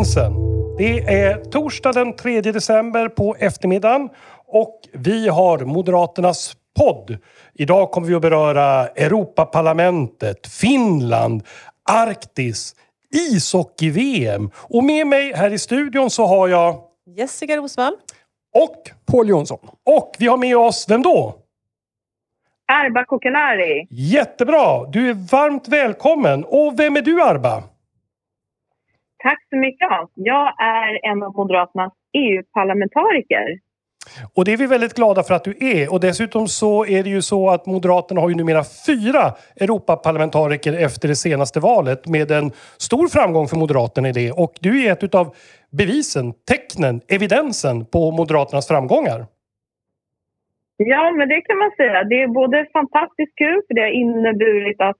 Gränsen! Det är torsdag den 3 december på eftermiddagen och vi har Moderaternas podd. Idag kommer vi att beröra Europaparlamentet, Finland, Arktis, ishockey-VM. Och med mig här i studion så har jag... Jessica Rosvall. Och Paul Jonsson. Och vi har med oss, vem då? Arba Kokenari. Jättebra! Du är varmt välkommen. Och vem är du Arba? Tack så mycket Hans. Jag är en av Moderaternas EU-parlamentariker. Och det är vi väldigt glada för att du är. Och dessutom så är det ju så att Moderaterna har ju numera fyra Europaparlamentariker efter det senaste valet med en stor framgång för Moderaterna i det. Och du är ett av bevisen, tecknen, evidensen på Moderaternas framgångar. Ja, men det kan man säga. Det är både fantastiskt kul för det har inneburit att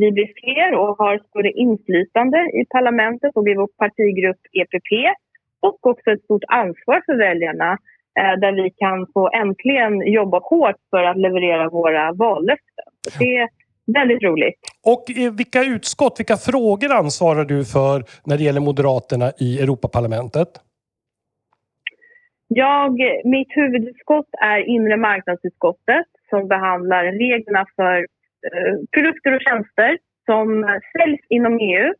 vi blir fler och har större inflytande i parlamentet och i vår partigrupp EPP och också ett stort ansvar för väljarna eh, där vi kan få äntligen jobba hårt för att leverera våra vallöften. Det är väldigt roligt. Och vilka utskott, vilka frågor ansvarar du för när det gäller Moderaterna i Europaparlamentet? Jag, mitt huvudutskott är inre marknadsutskottet som behandlar reglerna för eh, produkter och tjänster som säljs inom EU.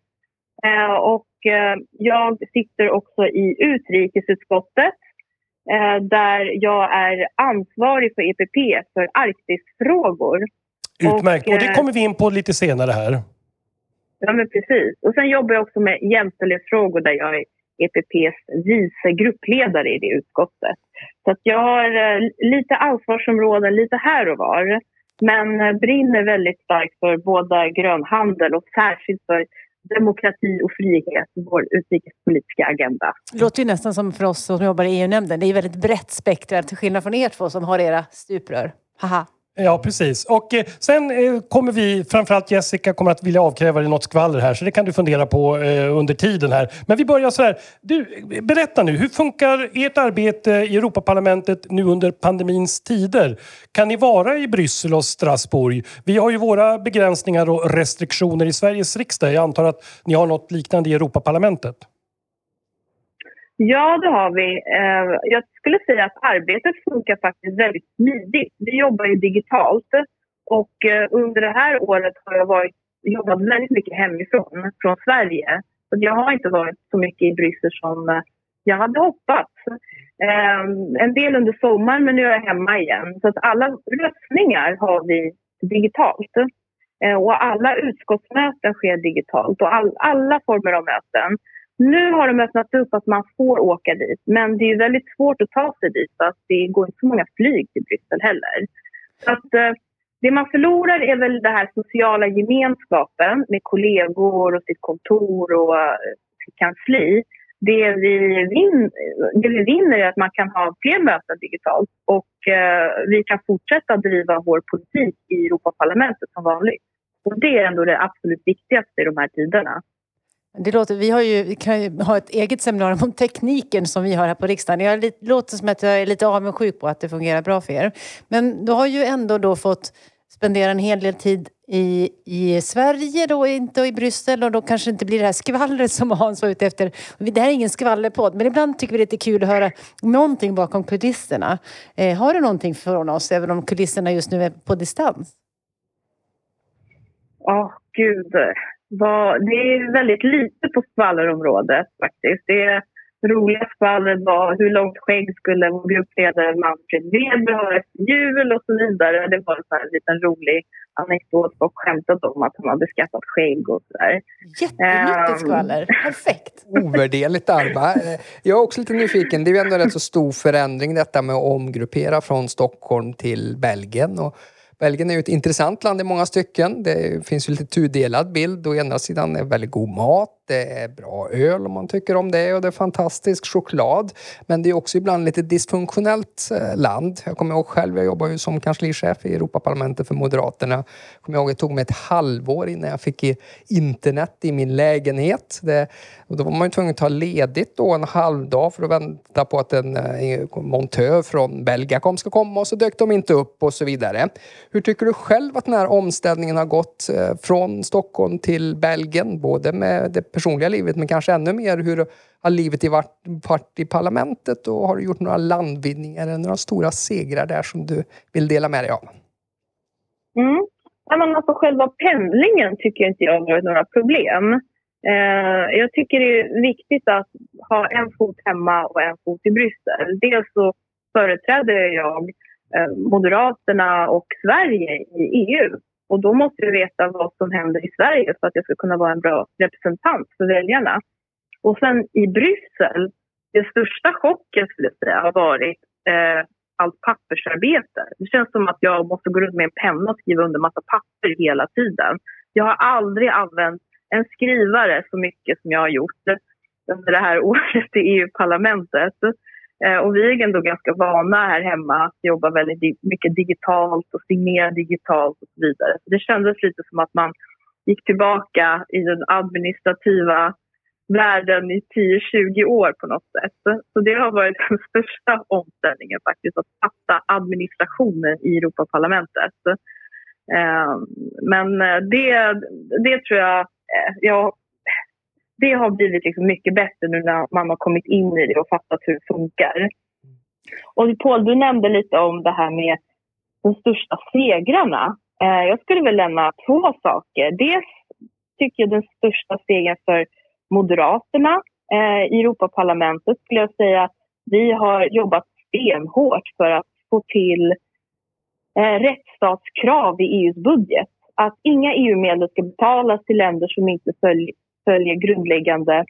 Eh, och eh, jag sitter också i utrikesutskottet eh, där jag är ansvarig för EPP för Arktisfrågor. Utmärkt, och, och det eh, kommer vi in på lite senare här. Ja, men precis. Och sen jobbar jag också med jämställdhetsfrågor där jag är EPPs vice gruppledare i det utskottet. Så att jag har eh, lite ansvarsområden lite här och var men brinner väldigt starkt för både grönhandel och särskilt för demokrati och frihet i vår utrikespolitiska agenda. Det låter ju nästan som för oss som jobbar i EU-nämnden. Det är väldigt brett spektra till skillnad från er två som har era stuprör. Haha. Ja, precis. Och eh, sen eh, kommer vi, framförallt Jessica, kommer att vilja avkräva dig något skvaller här så det kan du fundera på eh, under tiden här. Men vi börjar så här. Du, eh, berätta nu, hur funkar ert arbete i Europaparlamentet nu under pandemins tider? Kan ni vara i Bryssel och Strasbourg? Vi har ju våra begränsningar och restriktioner i Sveriges riksdag. Jag antar att ni har något liknande i Europaparlamentet? Ja, det har vi. Eh, jag skulle säga att arbetet funkar faktiskt väldigt smidigt. Vi jobbar ju digitalt och eh, under det här året har jag varit, jobbat väldigt mycket hemifrån, från Sverige. Så jag har inte varit så mycket i Bryssel som eh, jag hade hoppats. Ehm, en del under sommaren, men nu är jag hemma igen. Så att alla röstningar har vi digitalt. Och alla utskottsmöten sker digitalt och all, alla former av möten. Nu har de öppnat upp att man får åka dit men det är väldigt svårt att ta sig dit för att det går inte så många flyg till Bryssel heller. Så att, eh, det man förlorar är väl den här sociala gemenskapen med kollegor och sitt kontor och eh, sitt kansli. Det vi, vin, det vi vinner är att man kan ha fler möten digitalt och eh, vi kan fortsätta driva vår politik i Europaparlamentet som vanligt. Och det är ändå det absolut viktigaste i de här tiderna. Det låter, vi, har ju, vi kan ju ha ett eget seminarium om tekniken som vi har här på riksdagen. Det låter som att jag är lite avundsjuk på att det fungerar bra för er. Men du har ju ändå då fått spendera en hel del tid i, i Sverige då, inte i Bryssel och då kanske inte blir det här skvallret som Hans var ute efter. Det här är ingen skvallerpodd men ibland tycker vi det är lite kul att höra någonting bakom kulisserna. Eh, har du någonting från oss även om kulisserna just nu är på distans? Ja, oh, gud var, det är väldigt lite på skvallerområdet faktiskt. Det roliga skvallret var hur långt skägg skulle vår gruppledare Manfred Weber ha efter jul och så vidare. Det var en liten rolig anekdot och skämtat om att han hade skaffat skägg och sådär. Jättemycket um, skvaller, perfekt! Ovärderligt Arba. Jag är också lite nyfiken, det är ju ändå en rätt så stor förändring detta med att omgruppera från Stockholm till Belgien. Och Belgien är ju ett intressant land i många stycken. Det finns ju lite tudelad bild. Å ena sidan är det väldigt god mat, det är bra öl om man tycker om det och det är fantastisk choklad. Men det är också ibland lite dysfunktionellt eh, land. Jag kommer ihåg själv, jag jobbar ju som kanslichef i Europaparlamentet för Moderaterna. Jag kommer ihåg, det tog mig ett halvår innan jag fick internet i min lägenhet. Det, och då var man ju tvungen att ta ledigt då en halvdag för att vänta på att en eh, montör från Belgacom ska komma och så dök de inte upp och så vidare. Hur tycker du själv att den här omställningen har gått eh, från Stockholm till Belgien? Både med det personliga livet men kanske ännu mer hur har livet varit, i parlamentet och har du gjort några landvinningar eller några stora segrar där som du vill dela med dig av? Mm. Ja, men alltså själva pendlingen tycker inte jag har varit några problem. Eh, jag tycker det är viktigt att ha en fot hemma och en fot i Bryssel. Dels så företräder jag eh, Moderaterna och Sverige i EU. Och då måste jag veta vad som händer i Sverige för att jag ska kunna vara en bra representant för väljarna. Och sen i Bryssel, den största chocken skulle jag säga har varit eh, allt pappersarbete. Det känns som att jag måste gå runt med en penna och skriva under massa papper hela tiden. Jag har aldrig använt en skrivare så mycket som jag har gjort under det här året i EU-parlamentet. Eh, och vi är ändå ganska vana här hemma att jobba väldigt mycket digitalt och signera digitalt och så vidare. Så det kändes lite som att man gick tillbaka i den administrativa världen i 10-20 år på något sätt. Så det har varit den största omställningen faktiskt, att fatta administrationen i Europaparlamentet. Eh, men eh, det, det tror jag, jag det har blivit liksom mycket bättre nu när man har kommit in i det och fattat hur det funkar. Och Paul, du nämnde lite om det här med de största segrarna. Eh, jag skulle väl lämna två saker. Dels tycker jag den största segern för Moderaterna eh, i Europaparlamentet skulle jag säga att vi har jobbat stenhårt för att få till eh, rättsstatskrav i EUs budget. Att inga EU-medel ska betalas till länder som inte följer, följer grundläggande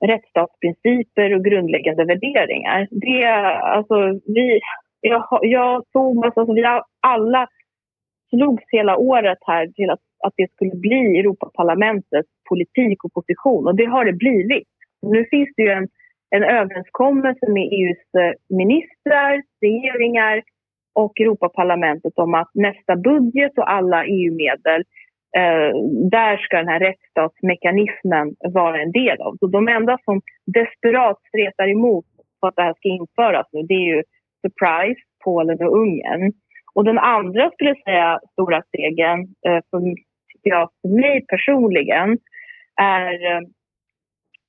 rättsstatsprinciper och grundläggande värderingar. Det, alltså, vi, jag, jag Thomas, alltså, vi alla slogs hela året här till att, att det skulle bli Europaparlamentets politik och position och det har det blivit. Nu finns det ju en, en överenskommelse med EUs eh, ministrar, regeringar och Europaparlamentet om att nästa budget och alla EU-medel eh, där ska den här rättsstatsmekanismen vara en del av. Så de enda som desperat stretar emot för att det här ska införas nu det är ju surprise, Polen och Ungern. Och den andra skulle jag säga stora stegen eh, för, jag, för mig personligen är eh,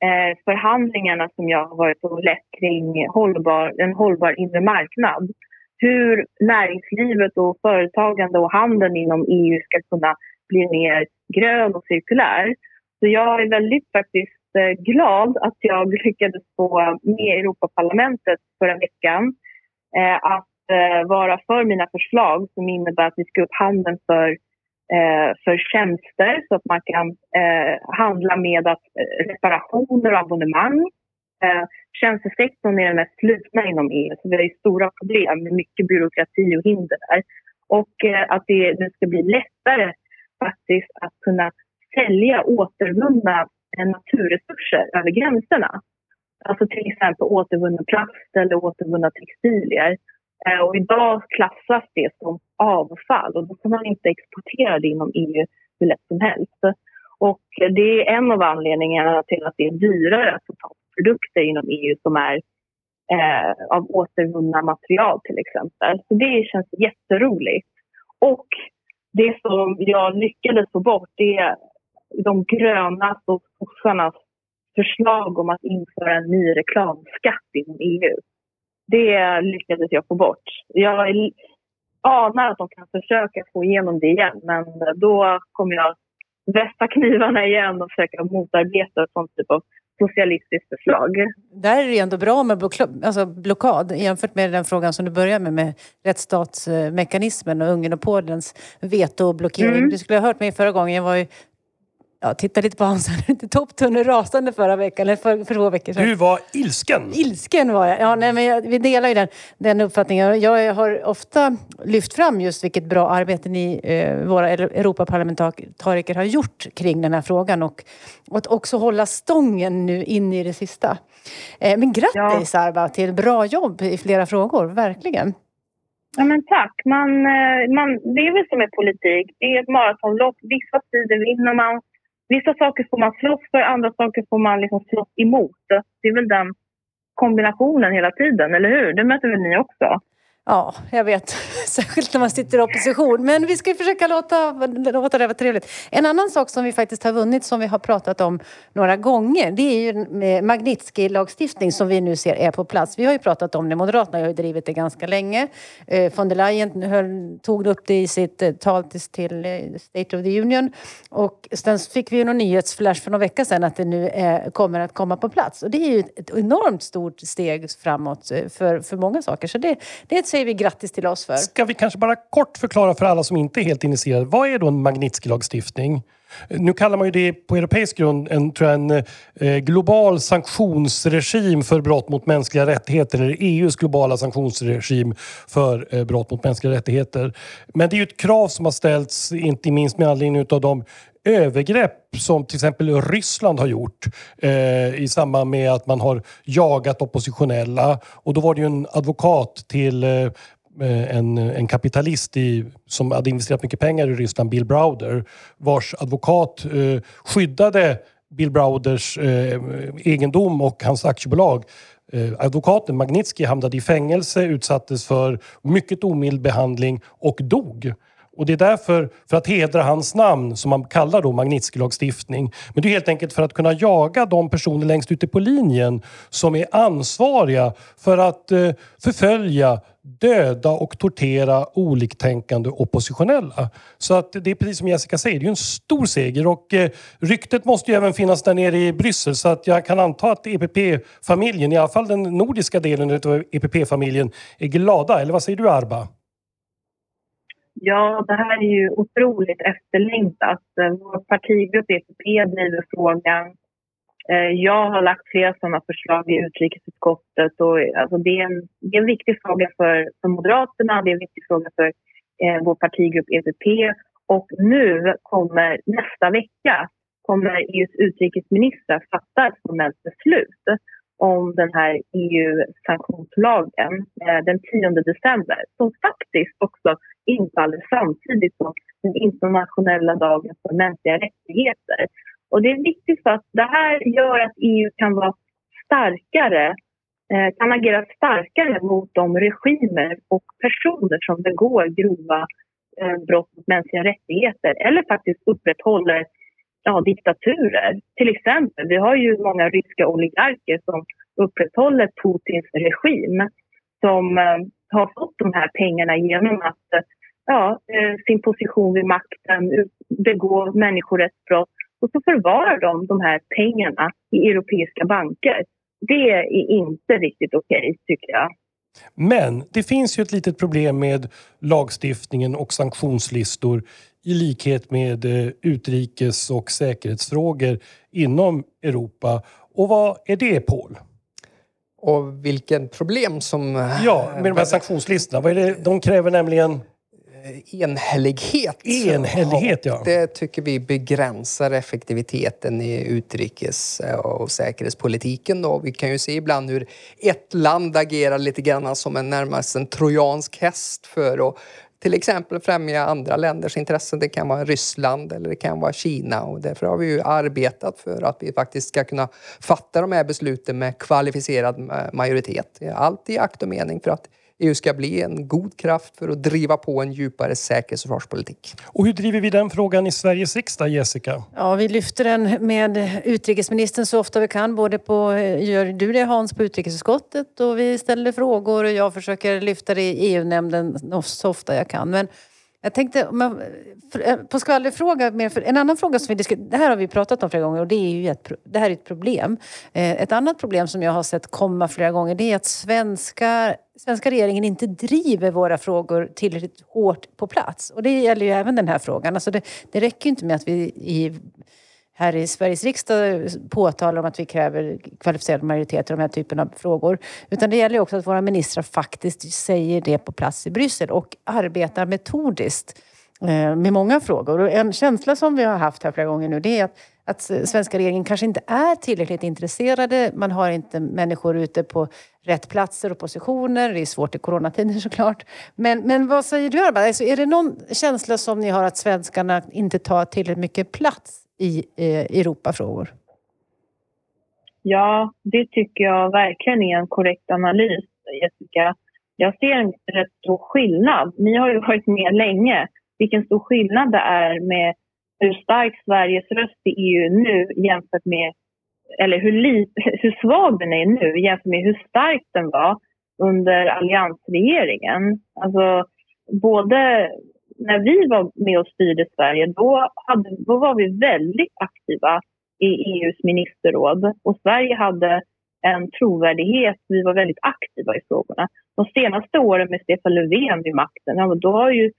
eh, förhandlingarna som jag har varit och lett kring hållbar, en hållbar inre marknad. Hur näringslivet och företagande och handeln inom EU ska kunna blir mer grön och cirkulär. Så jag är väldigt faktiskt eh, glad att jag lyckades få med Europaparlamentet förra veckan eh, att eh, vara för mina förslag som innebär att vi ska upp handeln för eh, för tjänster så att man kan eh, handla med att, reparationer och abonnemang. tjänstesektorn är den mest slutna inom EU så vi har stora problem med mycket byråkrati och hinder där. Och att det, det ska bli lättare faktiskt att kunna sälja återvunna eh, naturresurser över gränserna. Alltså till exempel återvunnen plast eller återvunna textilier. Eh, och idag klassas det som avfall och då kan man inte exportera det inom EU hur lätt som helst. Och det är en av anledningarna till att det är dyrare att få tag på produkter inom EU som är eh, av återvunna material till exempel. Så det känns jätteroligt. Och det som jag lyckades få bort det är de gröna och sossarnas förslag om att införa en ny reklamskatt inom EU. Det lyckades jag få bort. Jag anar att de kan försöka få igenom det igen men då kommer jag vässa knivarna igen och försöka motarbeta sån typ av socialistiskt förslag. Där är det ändå bra med alltså blockad jämfört med den frågan som du började med, med rättsstatsmekanismen och Ungern och Polens veto och blockering. Mm. Du skulle ha hört mig förra gången, jag var ju ja, titta lite på Hans, topptunnor rasande förra veckan, eller för, för två veckor sedan. Du var ilsken! Ilsken var jag. Ja, nej, men jag, vi delar ju den, den uppfattningen. Jag har ofta lyft fram just vilket bra arbete ni, eh, våra Europaparlamentariker, har gjort kring den här frågan och, och att också hålla stången nu in i det sista. Eh, men grattis ja. Arba till bra jobb i flera frågor, verkligen. Ja, men tack. Man, eh, man, det är väl som med politik. Det är ett maratonlopp. Vissa tider vinner man, Vissa saker får man slåss för, andra saker får man liksom slåss emot. Det är väl den kombinationen hela tiden, eller hur? Det möter väl ni också? Ja, jag vet. Särskilt när man sitter i opposition. Men vi ska försöka låta, låta det vara trevligt. En annan sak som vi faktiskt har vunnit som vi har pratat om några gånger det är ju Magnitsky-lagstiftning som vi nu ser är på plats. Vi har ju pratat om det, Moderaterna har ju drivit det ganska länge. Eh, von der Leyen höll, tog upp det i sitt eh, tal till eh, State of the Union. Och sen fick vi ju någon nyhetsflash för några vecka sedan att det nu är, kommer att komma på plats. Och det är ju ett enormt stort steg framåt för, för många saker. Så det, det är ett säger vi grattis till oss för. Ska vi kanske bara kort förklara för alla som inte är helt initierade. Vad är då en Magnitsky-lagstiftning? Nu kallar man ju det på europeisk grund en, tror jag, en eh, global sanktionsregim för brott mot mänskliga rättigheter. Eller EUs globala sanktionsregim för eh, brott mot mänskliga rättigheter. Men det är ju ett krav som har ställts, inte minst med anledning av de övergrepp som till exempel Ryssland har gjort eh, i samband med att man har jagat oppositionella. Och då var det ju en advokat till eh, en, en kapitalist i, som hade investerat mycket pengar i Ryssland, Bill Browder, vars advokat eh, skyddade Bill Browders eh, egendom och hans aktiebolag. Eh, advokaten Magnitsky hamnade i fängelse, utsattes för mycket omild behandling och dog. Och det är därför, för att hedra hans namn, som man kallar då Magnitsky-lagstiftning. Men det är helt enkelt för att kunna jaga de personer längst ute på linjen som är ansvariga för att eh, förfölja, döda och tortera oliktänkande oppositionella. Så att det är precis som Jessica säger, det är en stor seger och eh, ryktet måste ju även finnas där nere i Bryssel så att jag kan anta att EPP-familjen, i alla fall den nordiska delen av EPP-familjen, är glada. Eller vad säger du Arba? Ja, det här är ju otroligt efterlängtat. Vår partigrupp EPP driver frågan. Eh, jag har lagt flera sådana förslag i utrikesutskottet. Och, alltså, det, är en, det är en viktig fråga för, för Moderaterna, det är en viktig fråga för eh, vår partigrupp EPP. Och nu kommer nästa vecka kommer EUs utrikesminister fatta ett formellt beslut om den här EU-sanktionslagen eh, den 10 december som faktiskt också infaller samtidigt som den internationella dagen för mänskliga rättigheter. Och det är viktigt för att det här gör att EU kan vara starkare eh, kan agera starkare mot de regimer och personer som begår grova eh, brott mot mänskliga rättigheter eller faktiskt upprätthåller ja, diktaturer. Till exempel, vi har ju många ryska oligarker som upprätthåller Putins regim som eh, har fått de här pengarna genom att eh, ja, eh, sin position vid makten, begå människorättsbrott och så förvarar de de här pengarna i europeiska banker. Det är inte riktigt okej, okay, tycker jag. Men det finns ju ett litet problem med lagstiftningen och sanktionslistor i likhet med eh, utrikes och säkerhetsfrågor inom Europa. Och vad är det, Paul? Och vilken problem som... Ja, med de här sanktionslistorna. Vad är det? De kräver nämligen enhällighet. Enhällighet, ja. Det tycker vi begränsar effektiviteten i utrikes och säkerhetspolitiken. Då. Vi kan ju se ibland hur ett land agerar lite grann som en närmast en trojansk häst för att till exempel främja andra länders intressen. Det kan vara Ryssland eller det kan vara Kina och därför har vi ju arbetat för att vi faktiskt ska kunna fatta de här besluten med kvalificerad majoritet. Allt i akt och mening för att EU ska bli en god kraft för att driva på en djupare säkerhets och försvarspolitik. Och hur driver vi den frågan i Sveriges riksdag, Jessica? Ja, vi lyfter den med utrikesministern så ofta vi kan. Både på, gör du det Hans på utrikesutskottet och vi ställer frågor och jag försöker lyfta det i EU-nämnden så ofta jag kan. Men jag tänkte, eh, på skvallerfråga, en annan fråga som vi diskuterar, det här har vi pratat om flera gånger och det är ju ett, det här är ett problem. Eh, ett annat problem som jag har sett komma flera gånger det är att svenska, svenska regeringen inte driver våra frågor tillräckligt hårt på plats. Och det gäller ju även den här frågan. Alltså det, det räcker ju inte med att vi i här i Sveriges riksdag påtalar om att vi kräver kvalificerad majoritet i de här typen av frågor. Utan det gäller också att våra ministrar faktiskt säger det på plats i Bryssel och arbetar metodiskt eh, med många frågor. Och en känsla som vi har haft här flera gånger nu det är att, att svenska regeringen kanske inte är tillräckligt intresserade. Man har inte människor ute på rätt platser och positioner. Det är svårt i coronatider såklart. Men, men vad säger du Arba? Alltså, är det någon känsla som ni har att svenskarna inte tar tillräckligt mycket plats i eh, Europafrågor? Ja, det tycker jag verkligen är en korrekt analys, Jessica. jag ser en rätt stor skillnad. Ni har ju varit med länge. Vilken stor skillnad det är med hur stark Sveriges röst i EU nu jämfört med eller hur, li, hur svag den är nu jämfört med hur stark den var under alliansregeringen. Alltså, både när vi var med och styrde Sverige, då, hade, då var vi väldigt aktiva i EUs ministerråd och Sverige hade en trovärdighet. Vi var väldigt aktiva i frågorna. De senaste åren med Stefan Löfven vid makten, ja, då har ju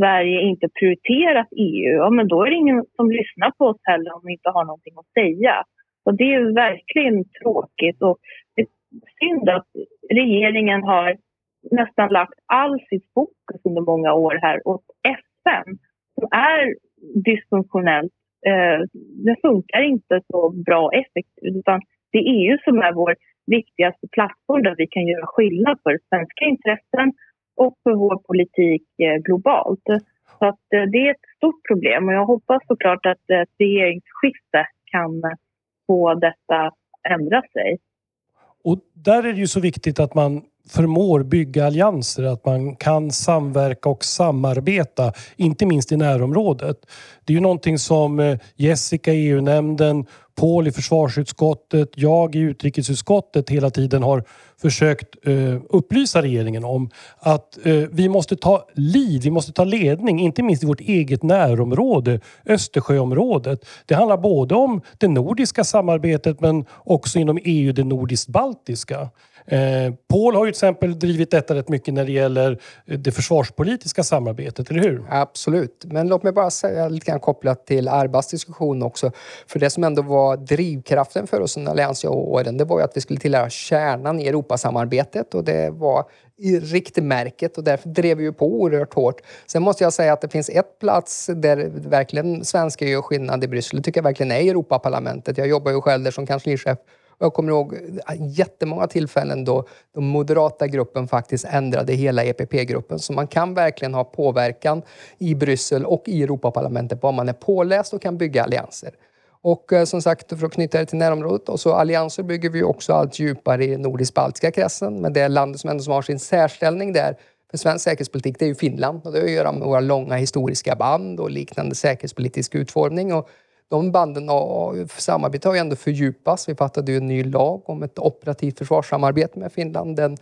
Sverige inte prioriterat EU. Ja, men då är det ingen som lyssnar på oss heller om vi inte har någonting att säga. Och det är verkligen tråkigt och det är synd att regeringen har nästan lagt all sitt fokus under många år här åt FN som är dysfunktionellt. Eh, det funkar inte så bra och effektivt utan det är EU som är vår viktigaste plattform där vi kan göra skillnad för svenska intressen och för vår politik eh, globalt. Så att eh, det är ett stort problem och jag hoppas såklart att ett regeringsskifte kan få detta ändra sig. Och där är det ju så viktigt att man förmår bygga allianser, att man kan samverka och samarbeta, inte minst i närområdet. Det är ju någonting som eh, Jessica i EU-nämnden, Paul i försvarsutskottet, jag i utrikesutskottet hela tiden har försökt eh, upplysa regeringen om att eh, vi måste ta lid, vi måste ta ledning, inte minst i vårt eget närområde, Östersjöområdet. Det handlar både om det nordiska samarbetet men också inom EU det nordiskt-baltiska. Eh, Paul har ju till exempel drivit detta rätt mycket när det gäller eh, det försvarspolitiska samarbetet, eller hur? Absolut. Men låt mig bara säga lite grann kopplat till Arbas diskussion också. För det som ändå var drivkraften för oss under alliansåren, det var ju att vi skulle tillhöra kärnan i Europasamarbetet och det var i riktmärket och därför drev vi ju på oerhört hårt. Sen måste jag säga att det finns ett plats där verkligen svenskar gör skillnad i Bryssel. Det tycker jag verkligen är Europaparlamentet. Jag jobbar ju själv där som kanslichef jag kommer ihåg jättemånga tillfällen då den moderata gruppen faktiskt ändrade hela EPP-gruppen. Så man kan verkligen ha påverkan i Bryssel och i Europaparlamentet bara man är påläst och kan bygga allianser. Och eh, som sagt, för att knyta det till närområdet, och så allianser bygger vi också allt djupare i nordisk-baltiska kretsen. Men det landet som ändå som har sin särställning där för svensk säkerhetspolitik, det är ju Finland. Och det har att göra med våra långa historiska band och liknande säkerhetspolitisk utformning. Och de banden och samarbete har ju ändå fördjupats. Vi fattade ju en ny lag om ett operativt försvarssamarbete med Finland den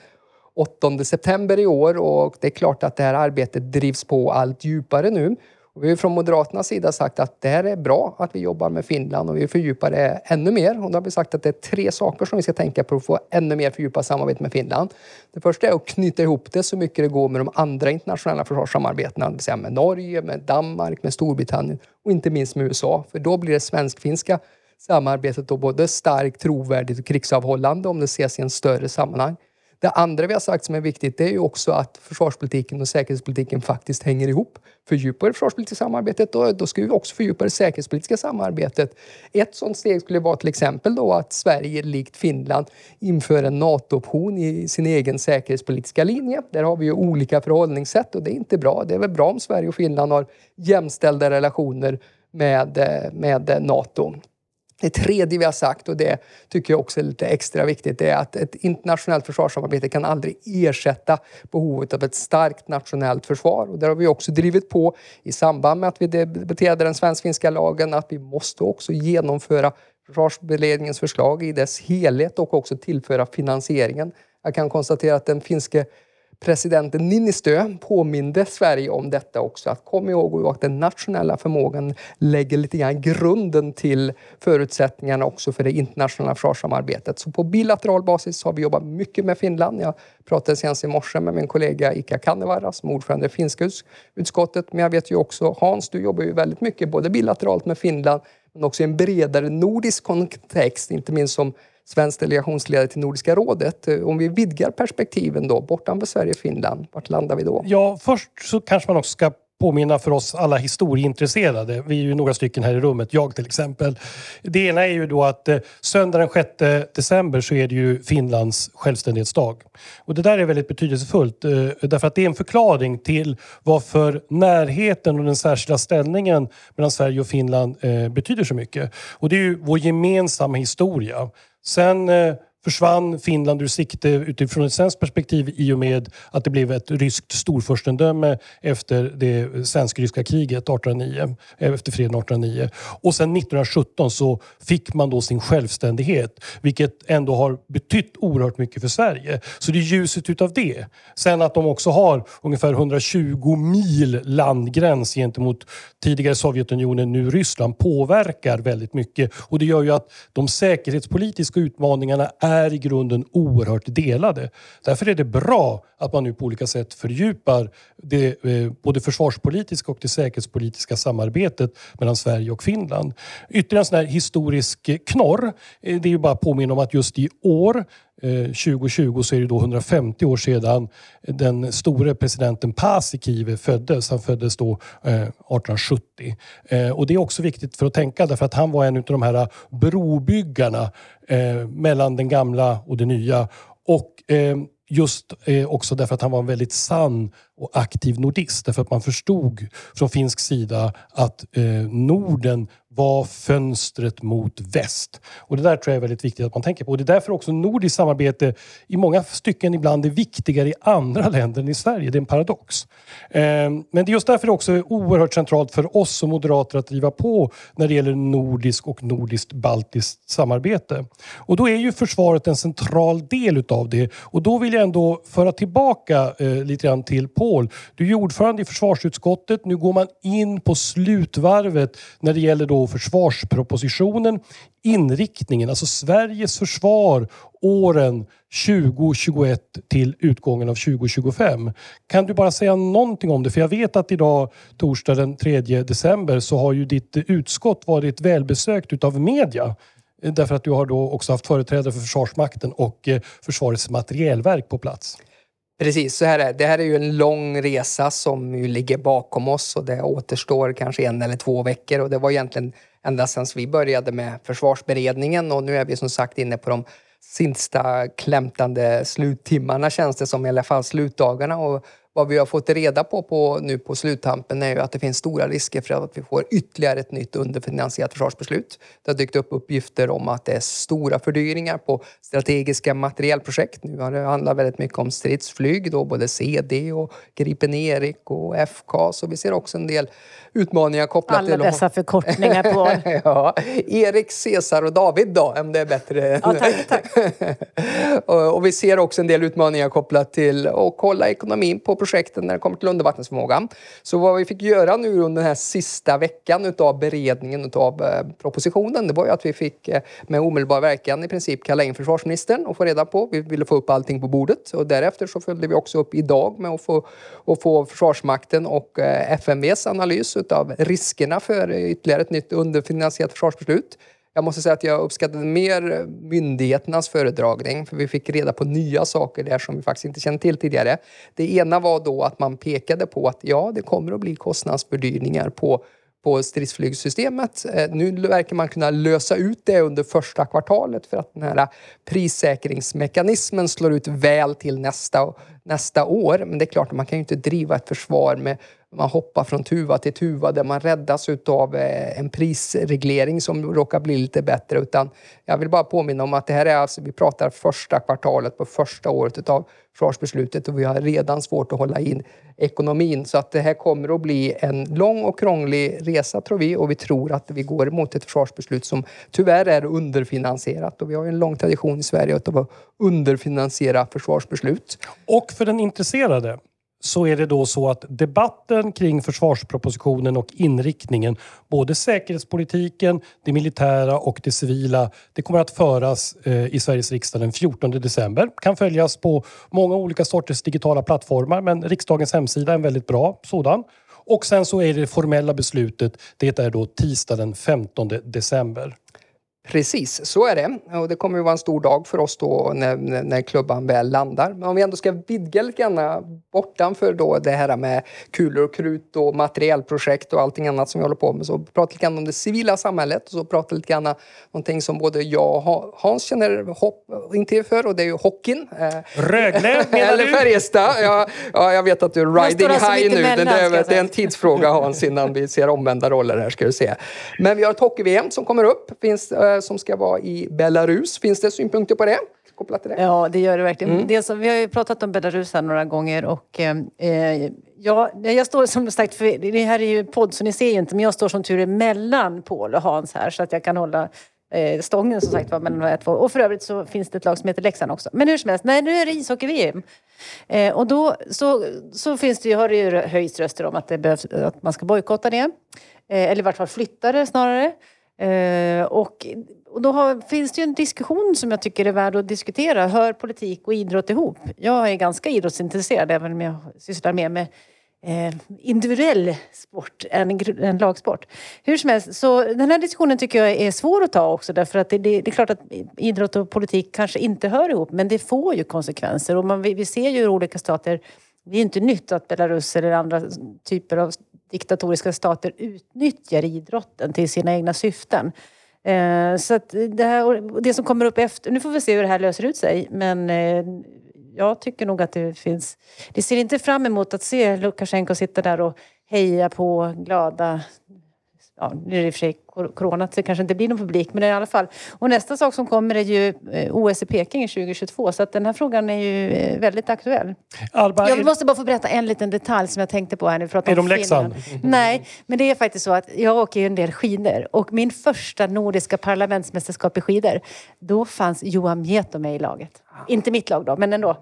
8 september i år och det är klart att det här arbetet drivs på allt djupare nu. Och vi har från Moderaternas sida sagt att det här är bra att vi jobbar med Finland och vi fördjupar det ännu mer. Och då har vi sagt att det är tre saker som vi ska tänka på för att få ännu mer fördjupat samarbete med Finland. Det första är att knyta ihop det så mycket det går med de andra internationella försvarssamarbetena, det vill säga med Norge, med Danmark, med Storbritannien och inte minst med USA. För då blir det svensk-finska samarbetet då både starkt, trovärdigt och krigsavhållande om det ses i en större sammanhang. Det andra vi har sagt som är viktigt det är ju också att försvarspolitiken och säkerhetspolitiken faktiskt hänger ihop. Fördjupar det försvarspolitiska samarbetet då, då ska vi också fördjupa det säkerhetspolitiska samarbetet. Ett sådant steg skulle vara till exempel då att Sverige likt Finland inför en NATO-option i sin egen säkerhetspolitiska linje. Där har vi ju olika förhållningssätt och det är inte bra. Det är väl bra om Sverige och Finland har jämställda relationer med, eh, med eh, NATO. Det tredje vi har sagt, och det tycker jag också är lite extra viktigt, är att ett internationellt försvarssamarbete kan aldrig ersätta behovet av ett starkt nationellt försvar. Och där har vi också drivit på i samband med att vi debatterade den svensk-finska lagen att vi måste också genomföra försvarsberedningens förslag i dess helhet och också tillföra finansieringen. Jag kan konstatera att den finske presidenten Niinistö påminde Sverige om detta också. Att kom ihåg att den nationella förmågan lägger lite grann grunden till förutsättningarna också för det internationella försvarssamarbetet. Så på bilateral basis har vi jobbat mycket med Finland. Jag pratade senast i morse med min kollega Ika Kannevaara som ordförande i finska utskottet. Men jag vet ju också, Hans, du jobbar ju väldigt mycket både bilateralt med Finland men också i en bredare nordisk kontext, inte minst som svensk delegationsledare till Nordiska rådet. Eh, om vi vidgar perspektiven då, bortanför Sverige och Finland, vart landar vi då? Ja, först så kanske man också ska påminna för oss alla historieintresserade. Vi är ju några stycken här i rummet, jag till exempel. Det ena är ju då att eh, söndag den 6 december så är det ju Finlands självständighetsdag. Och det där är väldigt betydelsefullt eh, därför att det är en förklaring till varför närheten och den särskilda ställningen mellan Sverige och Finland eh, betyder så mycket. Och det är ju vår gemensamma historia. Sen eh, försvann Finland ur sikte utifrån ett svenskt perspektiv i och med att det blev ett ryskt storfurstendöme efter det svensk-ryska kriget 1809, efter freden 1809. Och sen 1917 så fick man då sin självständighet, vilket ändå har betytt oerhört mycket för Sverige. Så det är ljuset utav det. Sen att de också har ungefär 120 mil landgräns gentemot tidigare Sovjetunionen, nu Ryssland, påverkar väldigt mycket. Och det gör ju att de säkerhetspolitiska utmaningarna är är i grunden oerhört delade. Därför är det bra att man nu på olika sätt fördjupar det, eh, både försvarspolitiska och det säkerhetspolitiska samarbetet mellan Sverige och Finland. Ytterligare en sån här historisk knorr, eh, det är ju bara att påminna om att just i år Eh, 2020 så är det då 150 år sedan den store presidenten Paasikivi föddes. Han föddes då eh, 1870. Eh, och det är också viktigt för att tänka därför att han var en av de här brobyggarna mellan den gamla och det nya. Och just också därför att han var en väldigt sann och aktiv nordist. Därför att man förstod från finsk sida att Norden var fönstret mot väst. Och det där tror jag är väldigt viktigt att man tänker på. Och det är därför också nordiskt samarbete i många stycken ibland är viktigare i andra länder än i Sverige. Det är en paradox. Ehm, men det är just därför det också är oerhört centralt för oss som moderater att driva på när det gäller nordisk och nordiskt-baltiskt samarbete. Och då är ju försvaret en central del utav det. Och då vill jag ändå föra tillbaka eh, lite grann till Paul. Du är ordförande i försvarsutskottet. Nu går man in på slutvarvet när det gäller då försvarspropositionen, inriktningen, alltså Sveriges försvar åren 2021 till utgången av 2025. Kan du bara säga någonting om det? För jag vet att idag, torsdag den 3 december, så har ju ditt utskott varit välbesökt utav media. Eh, därför att du har då också haft företrädare för Försvarsmakten och eh, Försvarets materielverk på plats. Precis, så här är det. Här är ju en lång resa som ju ligger bakom oss och det återstår kanske en eller två veckor och det var egentligen ända sedan vi började med försvarsberedningen och nu är vi som sagt inne på de sista klämtande sluttimmarna känns det som, i alla fall slutdagarna. Och vad vi har fått reda på, på nu på sluttampen är ju att det finns stora risker för att vi får ytterligare ett nytt underfinansierat försvarsbeslut. Det har dykt upp uppgifter om att det är stora fördyringar på strategiska materielprojekt. Nu har det handlat väldigt mycket om stridsflyg, då både CD och Gripen Erik och FK. Så vi ser också en del utmaningar kopplat Alla till... Alla dessa förkortningar på... ja, Erik, Cesar och David då, om det är bättre. Ja, tack, tack. och, och, vi ser också en del utmaningar kopplat till att kolla ekonomin på projekten när det kommer till undervattensförmågan. Så vad vi fick göra nu under den här sista veckan utav beredningen utav eh, propositionen, det var ju att vi fick eh, med omedelbar verkan i princip kalla in försvarsministern och få reda på, vi ville få upp allting på bordet och därefter så följde vi också upp idag med att få, att få Försvarsmakten och eh, FMVs analys utav riskerna för ytterligare ett nytt underfinansierat försvarsbeslut. Jag måste säga att jag uppskattade mer myndigheternas föredragning för vi fick reda på nya saker där som vi faktiskt inte kände till tidigare. Det ena var då att man pekade på att ja, det kommer att bli kostnadsfördyringar på på stridsflygsystemet. Eh, nu verkar man kunna lösa ut det under första kvartalet för att den här prissäkringsmekanismen slår ut väl till nästa, nästa år. Men det är klart, man kan ju inte driva ett försvar med man hoppar från tuva till tuva där man räddas av eh, en prisreglering som råkar bli lite bättre. Utan jag vill bara påminna om att det här är alltså, vi pratar första kvartalet på första året av försvarsbeslutet och vi har redan svårt att hålla in ekonomin. Så att det här kommer att bli en lång och krånglig resa tror vi och vi tror att vi går mot ett försvarsbeslut som tyvärr är underfinansierat och vi har en lång tradition i Sverige av att underfinansiera försvarsbeslut. Och för den intresserade så är det då så att debatten kring försvarspropositionen och inriktningen, både säkerhetspolitiken, det militära och det civila, det kommer att föras eh, i Sveriges riksdag den 14 december. Kan följas på många olika sorters digitala plattformar, men riksdagens hemsida är en väldigt bra sådan. Och sen så är det formella beslutet, det är då tisdag den 15 december. Precis, så är det. Och det kommer att vara en stor dag för oss då när, när klubban väl landar. Men om vi ändå ska vidga lite grann bortanför då det här med kulor och krut och materiellprojekt och allting annat som vi håller på med. Så prata lite grann om det civila samhället och så prata lite grann någonting som både jag och Hans känner hopp inte för och det är ju hockeyn. Rögle menar Eller Färjestad. Ja, ja, jag vet att du är riding alltså high nu. Mellan, det, är, det är en tidsfråga Hans innan vi ser omvända roller här ska du se. Men vi har ett hockey-VM som kommer upp. Finns, som ska vara i Belarus. Finns det synpunkter på det? kopplat till det? Ja, det gör det verkligen. Mm. Dels, vi har ju pratat om Belarus här några gånger och eh, ja, jag står som sagt, för det här är ju podd så ni ser ju inte, men jag står som tur är mellan Paul och Hans här så att jag kan hålla eh, stången som sagt var mellan de två. Och för övrigt så finns det ett lag som heter Leksand också. Men hur som helst, nej, nu är det ishockey-VM. Eh, och då så, så finns det ju, har det ju höjts röster om att, det behövs, att man ska bojkotta det. Eh, eller i vart fall flytta det snarare. Eh, och, och då har, finns det ju en diskussion som jag tycker är värd att diskutera. Hör politik och idrott ihop? Jag är ganska idrottsintresserad även om jag sysslar mer med eh, individuell sport än en lagsport. Hur som helst, så den här diskussionen tycker jag är svår att ta också därför att det, det, det är klart att idrott och politik kanske inte hör ihop men det får ju konsekvenser och man, vi, vi ser ju hur olika stater det är inte nytt att Belarus eller andra typer av diktatoriska stater utnyttjar idrotten till sina egna syften. Eh, så att det, här, det som kommer upp efter, nu får vi se hur det här löser ut sig, men eh, jag tycker nog att det finns... Det ser inte fram emot att se Lukasjenko sitta där och heja på glada ja, nu är det i och för sig corona, så det kanske inte blir någon publik, men i alla fall. Och nästa sak som kommer är ju eh, OS i Peking 2022, så att den här frågan är ju eh, väldigt aktuell. Alba, jag måste bara få berätta en liten detalj som jag tänkte på här när vi pratade om Är de Leksand? Nej, men det är faktiskt så att jag åker ju en del skidor och min första nordiska parlamentsmästerskap i skidor, då fanns Johan Mieto med i laget. Inte mitt lag då, men ändå.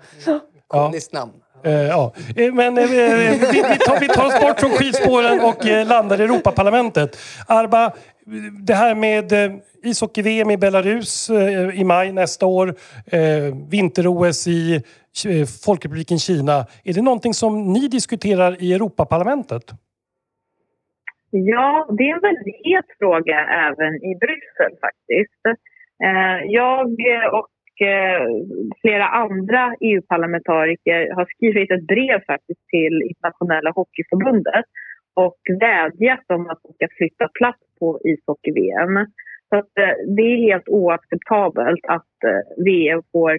Komiskt namn. Eh, ja. Eh, men eh, vi, vi, tar, vi tar oss bort från skidspåren och landar i Europaparlamentet. Arba, det här med ishockey-VM i Belarus i maj nästa år, vinter-OS i Folkrepubliken Kina. Är det någonting som ni diskuterar i Europaparlamentet? Ja, det är en väldigt het fråga även i Bryssel faktiskt. Jag och Eh, flera andra EU-parlamentariker har skrivit ett brev faktiskt till Internationella Hockeyförbundet och vädjat om att de ska flytta plats på ishockey-VM. Så att, eh, det är helt oacceptabelt att eh, VM får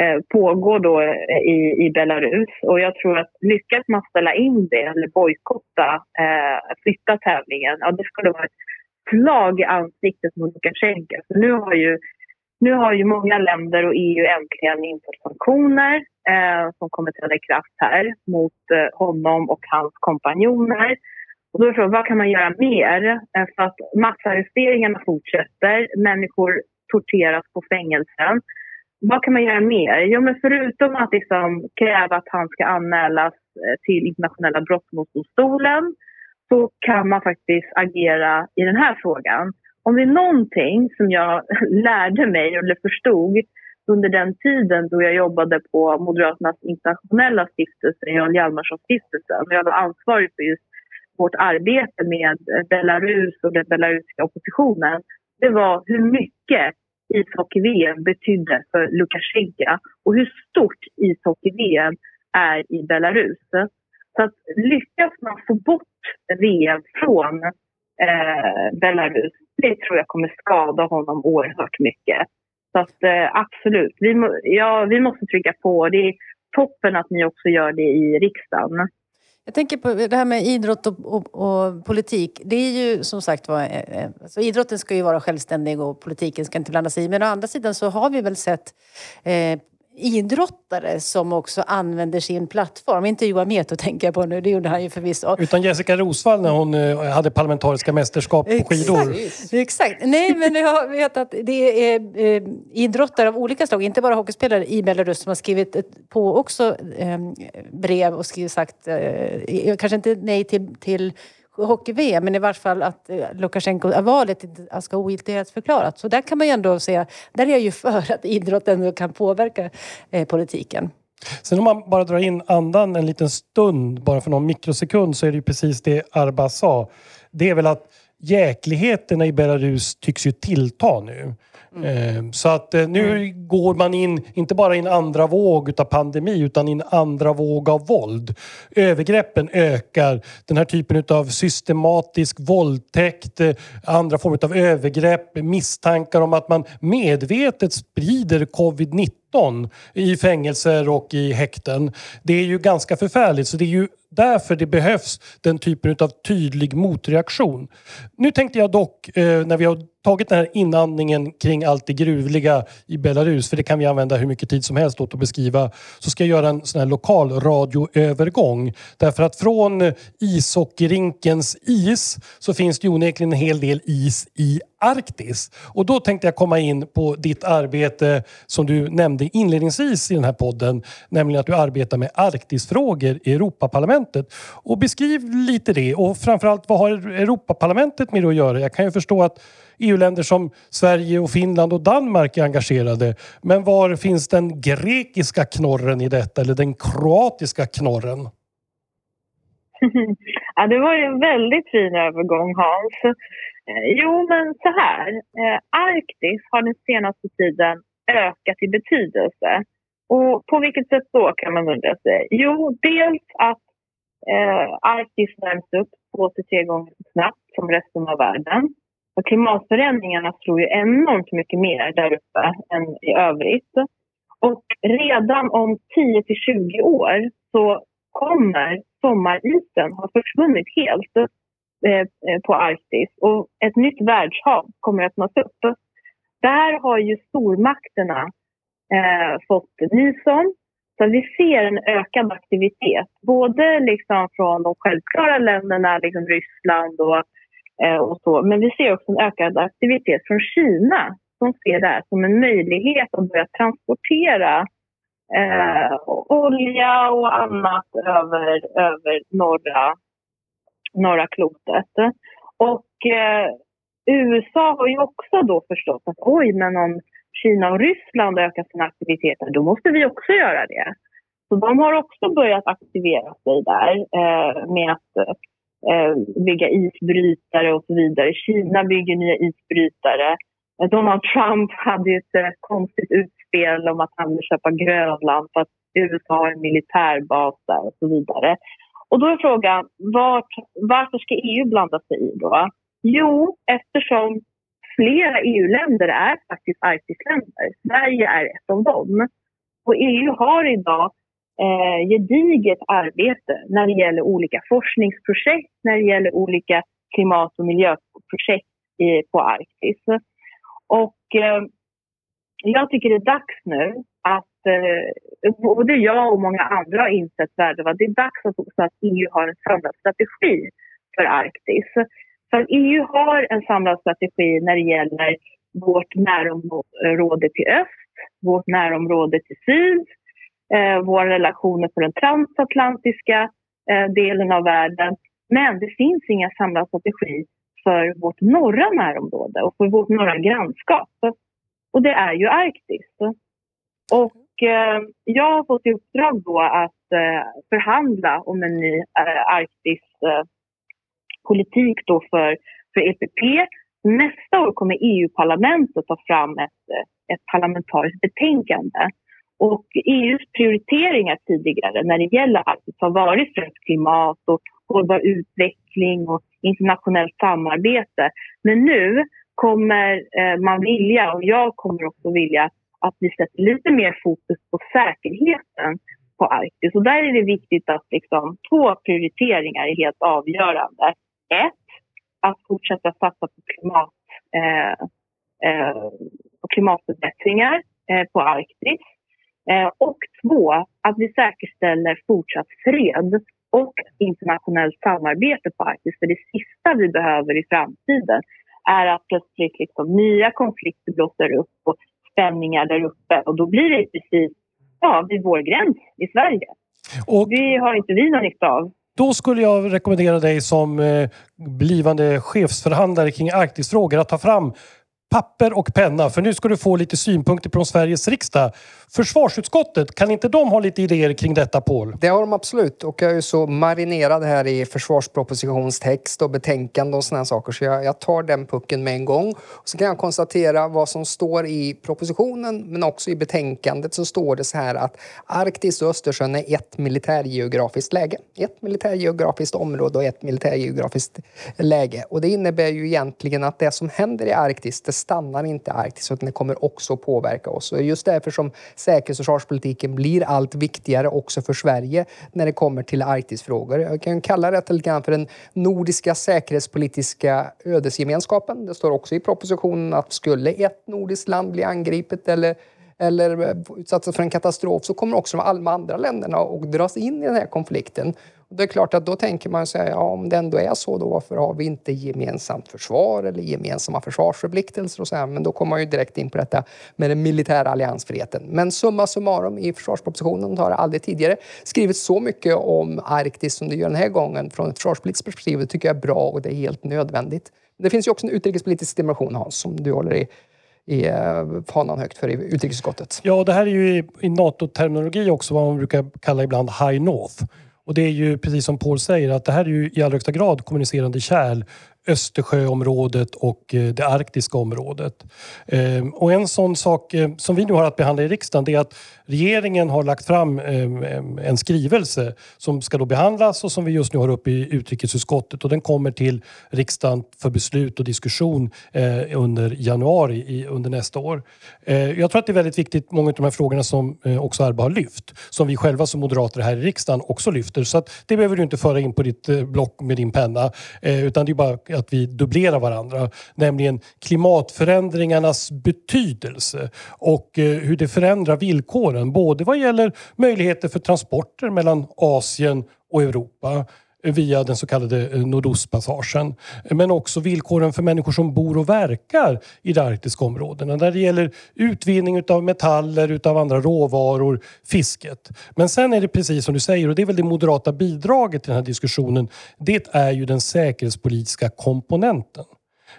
eh, pågår då eh, i, i Belarus. Och jag tror att lyckas man ställa in det eller bojkotta, eh, flytta tävlingen, ja det skulle vara ett slag i ansiktet mot Lukasjenko. Nu har ju nu har ju många länder och EU äntligen infört sanktioner eh, som kommer träda i kraft här mot eh, honom och hans kompanjoner. Och då är frågan, vad kan man göra mer? Eh, för att massarresteringarna fortsätter, människor torteras på fängelsen. Vad kan man göra mer? Jo, men förutom att liksom kräva att han ska anmälas eh, till internationella brottmålsdomstolen så kan man faktiskt agera i den här frågan om det är någonting som jag lärde mig eller förstod under den tiden då jag jobbade på Moderaternas internationella stiftelse, Jarl Hjalmarsson-stiftelsen. Jag var ansvarig för just vårt arbete med Belarus och den belarusiska oppositionen. Det var hur mycket ishockey-VM betydde för Lukasjenko och hur stort ishockey-VM är i Belarus. Så att lyckas man få bort VM från eh, Belarus det tror jag kommer skada honom oerhört mycket. Så att, eh, absolut, vi, må, ja, vi måste trycka på. Det är toppen att ni också gör det i riksdagen. Jag tänker på det här med idrott och, och, och politik. Det är ju som sagt var, eh, eh, alltså idrotten ska ju vara självständig och politiken ska inte blanda sig i. Men å andra sidan så har vi väl sett eh, idrottare som också använder sin plattform. Inte Johan Mieto tänker jag på nu, det gjorde han ju förvisso. Utan Jessica Rosvall när hon eh, hade parlamentariska mästerskap på skidor. Exakt. Exakt. Nej, men jag vet att det är eh, idrottare av olika slag, inte bara hockeyspelare i Belarus som har skrivit på också eh, brev och skrivit sagt, eh, kanske inte nej till, till hockey-VM, men i vart fall att eh, Lukasjenko-valet inte ska ogiltighetsförklarat. Så där kan man ju ändå se, där är jag ju för att idrotten kan påverka eh, politiken. Sen om man bara drar in andan en liten stund, bara för någon mikrosekund, så är det ju precis det Arba sa. Det är väl att jäkligheterna i Belarus tycks ju tillta nu. Mm. Så att eh, nu mm. går man in, inte bara i en andra våg utav pandemi, utan i en andra våg av våld. Övergreppen ökar. Den här typen av systematisk våldtäkt, eh, andra former av övergrepp, misstankar om att man medvetet sprider covid-19 i fängelser och i häkten. Det är ju ganska förfärligt. Så det är ju därför det behövs den typen av tydlig motreaktion. Nu tänkte jag dock, eh, när vi har tagit den här inandningen kring allt det gruvliga i Belarus, för det kan vi använda hur mycket tid som helst åt att beskriva, så ska jag göra en sån här lokal radioövergång. Därför att från ishockeyrinkens is så finns det onekligen en hel del is i Arktis. Och då tänkte jag komma in på ditt arbete som du nämnde inledningsvis i den här podden, nämligen att du arbetar med Arktisfrågor i Europaparlamentet. Och beskriv lite det och framförallt vad har Europaparlamentet med det att göra? Jag kan ju förstå att EU-länder som Sverige och Finland och Danmark är engagerade. Men var finns den grekiska knorren i detta eller den kroatiska knorren? ja, det var ju en väldigt fin övergång Hans. Eh, jo, men så här. Eh, Arktis har den senaste tiden ökat i betydelse. Och på vilket sätt då kan man undra sig? Jo, dels att eh, Arktis värms upp två till tre gånger så snabbt som resten av världen. Och klimatförändringarna slår ju enormt mycket mer där uppe än i övrigt. Och redan om 10 till 20 år så kommer sommarisen ha försvunnit helt Eh, eh, på Arktis och ett nytt världshav kommer att öppnas upp. Där har ju stormakterna eh, fått nys om. Så vi ser en ökad aktivitet, både liksom från de självklara länderna, liksom Ryssland och, eh, och så. Men vi ser också en ökad aktivitet från Kina som ser det här som en möjlighet att börja transportera eh, olja och annat över, över norra norra klotet. Och eh, USA har ju också då förstått att oj, men om Kina och Ryssland ökar sina aktiviteter, då måste vi också göra det. Så de har också börjat aktivera sig där eh, med att eh, bygga isbrytare och så vidare. Kina bygger nya isbrytare. Donald Trump hade ju ett eh, konstigt utspel om att han vill köpa Grönland för att USA har en militärbas där och så vidare. Och då är frågan, vart, varför ska EU blanda sig i då? Jo, eftersom flera EU-länder är faktiskt Arktisländer. Sverige är ett av dem. Och EU har idag eh, gediget arbete när det gäller olika forskningsprojekt, när det gäller olika klimat och miljöprojekt i, på Arktis. Och eh, jag tycker det är dags nu att eh, både jag och många andra har insett värdet av det är dags att, också att EU har en samlad strategi för Arktis. För EU har en samlad strategi när det gäller vårt närområde till öst, vårt närområde till syd, eh, våra relationer på den transatlantiska eh, delen av världen. Men det finns inga samlad strategi för vårt norra närområde och för vårt norra grannskap. Och det är ju Arktis. Och eh, jag har fått i uppdrag då att eh, förhandla om en ny eh, Arktis-politik eh, då för, för EPP. Nästa år kommer EU-parlamentet ta fram ett, eh, ett parlamentariskt betänkande. Och EUs prioriteringar tidigare när det gäller Arktis har varit främst klimat och hållbar utveckling och internationellt samarbete. Men nu kommer eh, man vilja, och jag kommer också vilja, att vi sätter lite mer fokus på säkerheten på Arktis. Och där är det viktigt att liksom, två prioriteringar är helt avgörande. Ett, att fortsätta satsa på, klimat, eh, eh, på klimatförbättringar eh, på Arktis. Eh, och två, att vi säkerställer fortsatt fred och internationellt samarbete på Arktis. För det sista vi behöver i framtiden är att plötsligt liksom nya konflikter blossar upp och spänningar där uppe och då blir det precis ja, vid vår gräns i Sverige. Och det har inte vi någon nytta av. Då skulle jag rekommendera dig som eh, blivande chefsförhandlare kring Arktisfrågor att ta fram papper och penna för nu ska du få lite synpunkter från Sveriges riksdag. Försvarsutskottet, kan inte de ha lite idéer kring detta Paul? Det har de absolut och jag är ju så marinerad här i försvarspropositionstext och betänkande och sådana saker så jag, jag, tar den pucken med en gång. Och så kan jag konstatera vad som står i propositionen men också i betänkandet så står det så här att Arktis och Östersjön är ett militärgeografiskt läge. Ett militärgeografiskt område och ett militärgeografiskt läge och det innebär ju egentligen att det som händer i Arktis det stannar inte i Arktis utan det kommer också påverka oss. Och just därför som säkerhets och försvarspolitiken blir allt viktigare också för Sverige när det kommer till Arktisfrågor. Jag kan kalla det lite grann för den nordiska säkerhetspolitiska ödesgemenskapen. Det står också i propositionen att skulle ett nordiskt land bli angripet eller eller utsatta för en katastrof så kommer också de andra länderna att dras in i den här konflikten. Det är klart att då tänker man sig, ja, om det ändå är så, då varför har vi inte gemensamt försvar eller gemensamma försvarsförpliktelser och så här? Men då kommer man ju direkt in på detta med den militära alliansfriheten. Men summa summarum i försvarspropositionen har det aldrig tidigare skrivits så mycket om Arktis som det gör den här gången från ett försvarspolitiskt perspektiv. Det tycker jag är bra och det är helt nödvändigt. Det finns ju också en utrikespolitisk dimension, Hans, som du håller i i eh, fanan högt för i utrikesutskottet. Ja, det här är ju i, i NATO-terminologi också vad man brukar kalla ibland High North. Och det är ju precis som Paul säger att det här är ju i allra högsta grad kommunicerande kärl Östersjöområdet och eh, det arktiska området. Ehm, och en sån sak eh, som vi nu har att behandla i riksdagen det är att regeringen har lagt fram ehm, ehm, en skrivelse som ska då behandlas och som vi just nu har uppe i utrikesutskottet och den kommer till riksdagen för beslut och diskussion eh, under januari under nästa år. Jag tror att det är väldigt viktigt, många av de här frågorna som också Arba har lyft, som vi själva som moderater här i riksdagen också lyfter. Så att det behöver du inte föra in på ditt block med din penna utan det är bara att vi dubblerar varandra. Nämligen klimatförändringarnas betydelse och eh, hur det förändrar villkoren. Både vad gäller möjligheter för transporter mellan Asien och Europa via den så kallade eh, Nordostpassagen. Men också villkoren för människor som bor och verkar i de arktiska områdena. När det gäller utvinning av metaller, utav andra råvaror, fisket. Men sen är det precis som du säger, och det är väl det moderata bidraget till den här diskussionen. Det är ju den säkerhetspolitiska komponenten.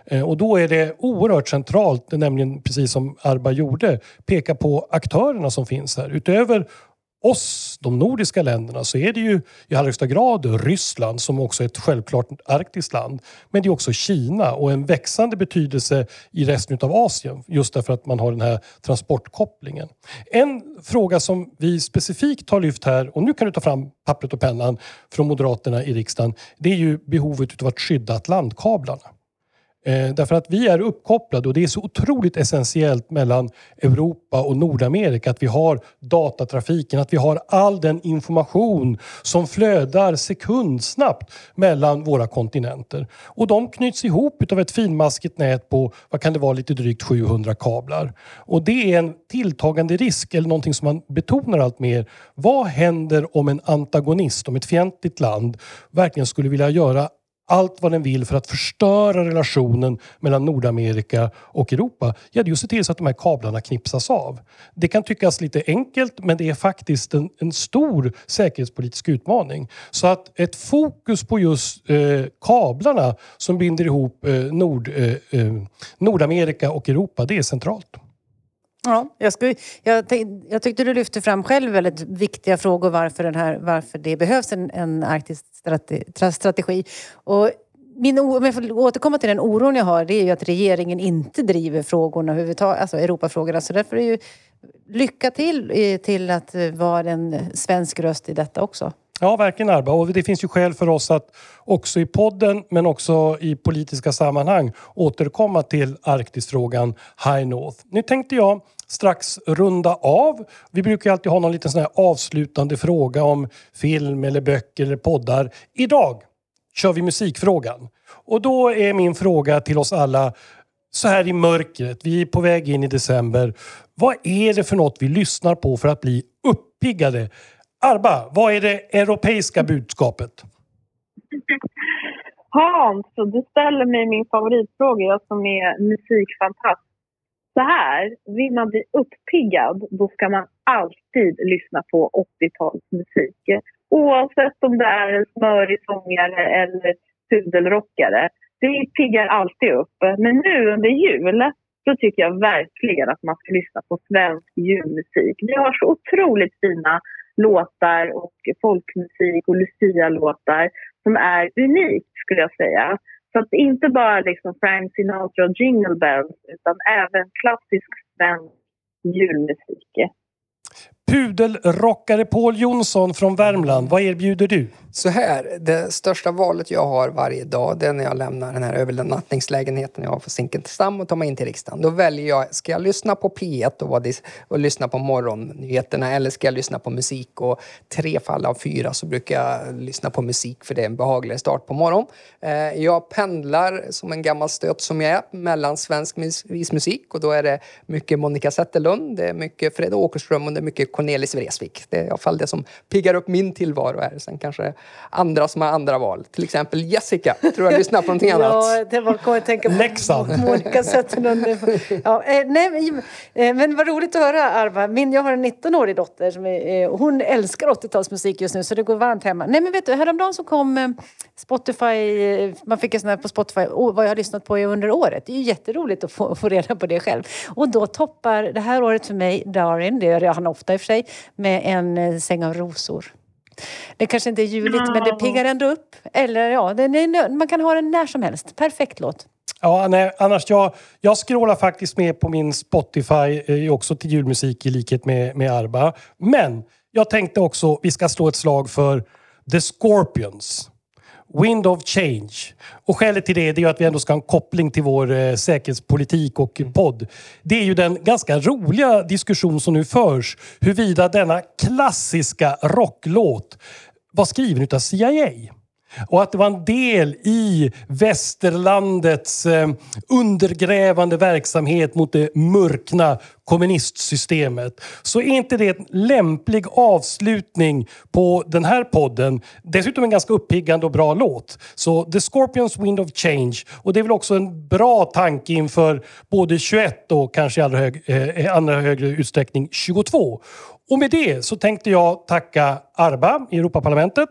Eh, och då är det oerhört centralt, nämligen precis som Arba gjorde, peka på aktörerna som finns här. Utöver oss, de nordiska länderna, så är det ju i allra högsta grad Ryssland som också är ett självklart arktiskt land. Men det är också Kina och en växande betydelse i resten av Asien just därför att man har den här transportkopplingen. En fråga som vi specifikt har lyft här, och nu kan du ta fram pappret och pennan från Moderaterna i riksdagen, det är ju behovet av att skydda Atlantkablarna. Eh, därför att vi är uppkopplade och det är så otroligt essentiellt mellan Europa och Nordamerika att vi har datatrafiken, att vi har all den information som flödar sekundsnabbt mellan våra kontinenter. Och de knyts ihop av ett finmaskigt nät på, vad kan det vara, lite drygt 700 kablar. Och det är en tilltagande risk, eller någonting som man betonar allt mer. Vad händer om en antagonist, om ett fientligt land verkligen skulle vilja göra allt vad den vill för att förstöra relationen mellan Nordamerika och Europa, ja det är att se till så att de här kablarna knipsas av. Det kan tyckas lite enkelt men det är faktiskt en, en stor säkerhetspolitisk utmaning. Så att ett fokus på just eh, kablarna som binder ihop eh, Nord, eh, eh Nordamerika och Europa, det är centralt. Ja, jag, skulle, jag, jag tyckte du lyfte fram själv väldigt viktiga frågor varför, den här, varför det behövs en, en arktisk strategi. Och min, om jag får återkomma till den oron jag har, det är ju att regeringen inte driver frågorna överhuvudtaget, alltså Europafrågorna. Så därför är det ju lycka till till att vara en svensk röst i detta också. Ja, verkligen Arba. Och det finns ju skäl för oss att också i podden men också i politiska sammanhang återkomma till Arktisfrågan High North. Nu tänkte jag strax runda av. Vi brukar alltid ha någon liten sån här avslutande fråga om film eller böcker eller poddar. Idag kör vi musikfrågan. Och då är min fråga till oss alla så här i mörkret, vi är på väg in i december. Vad är det för något vi lyssnar på för att bli uppiggade? Arba, vad är det europeiska budskapet? Hans, du ställer mig min favoritfråga, jag som är musikfantast. Så här, vill man bli uppiggad då ska man alltid lyssna på 80-talsmusik. Oavsett om det är en smörig sångare eller pudelrockare. Det piggar alltid upp. Men nu under jul så tycker jag verkligen att man ska lyssna på svensk julmusik. Vi har så otroligt fina låtar och folkmusik och Lucia-låtar som är unikt skulle jag säga. Så att inte bara liksom Frank Sinatra och Jingle Bells utan även klassisk svensk julmusik pudelrockare Paul Jonsson från Värmland. Vad erbjuder du? Så här, det största valet jag har varje dag det är när jag lämnar den här övernattningslägenheten jag har på Zinkensdamm och tar mig in till riksdagen. Då väljer jag, ska jag lyssna på P1 och, vad och lyssna på morgonnyheterna eller ska jag lyssna på musik? Och tre fall av fyra så brukar jag lyssna på musik för det är en behagligare start på morgonen. Eh, jag pendlar som en gammal stöt som jag är mellan svensk vismusik och då är det mycket Monica Zetterlund, det är mycket Fred Åkerström och det är mycket Cornelis Vreeswijk. Det är i alla fall det som piggar upp min tillvaro här. Sen kanske andra som har andra val. Till exempel Jessica, tror jag lyssnar på någonting annat. Ja, det var jag tänka på. Leksand. Monica Zetterlund. Ja, eh, nej, eh, men vad roligt att höra Arva. Min, jag har en 19-årig dotter som är, hon älskar 80-talsmusik just nu så det går varmt hemma. Nej men vet du, häromdagen så kom Spotify, man fick en sån här på Spotify, vad jag har lyssnat på under året. Det är ju jätteroligt att få, få reda på det själv. Och då toppar det här året för mig Darin, det gör han ofta i sig, med en eh, säng av rosor. Det kanske inte är juligt men det piggar ändå upp. Eller ja, är, man kan ha den när som helst. Perfekt låt. Ja, nej, annars jag, jag scrollar faktiskt med på min Spotify eh, också till julmusik i likhet med, med Arba. Men jag tänkte också vi ska slå ett slag för The Scorpions. Wind of Change. Och skälet till det är att vi ändå ska ha en koppling till vår eh, säkerhetspolitik och podd. Det är ju den ganska roliga diskussion som nu förs huruvida denna klassiska rocklåt var skriven utav CIA. Och att det var en del i västerlandets eh, undergrävande verksamhet mot det mörkna kommunistsystemet. Så är inte det en lämplig avslutning på den här podden? Dessutom en ganska uppiggande och bra låt. Så The Scorpions Wind of Change. Och det är väl också en bra tanke inför både 21 och kanske i allra, hög, eh, allra högre utsträckning 22. Och med det så tänkte jag tacka Arba i Europaparlamentet,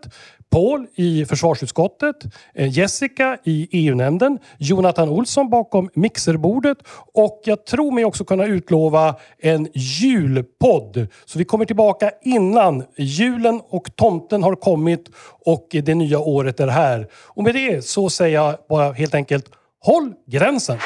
Paul i försvarsutskottet, eh, Jessica i EU-nämnden, Jonathan Olsson bakom mixerbordet och jag tror mig också kunna utlova en julpodd. Så vi kommer tillbaka innan julen och tomten har kommit och det nya året är här. Och med det så säger jag bara helt enkelt Håll gränsen!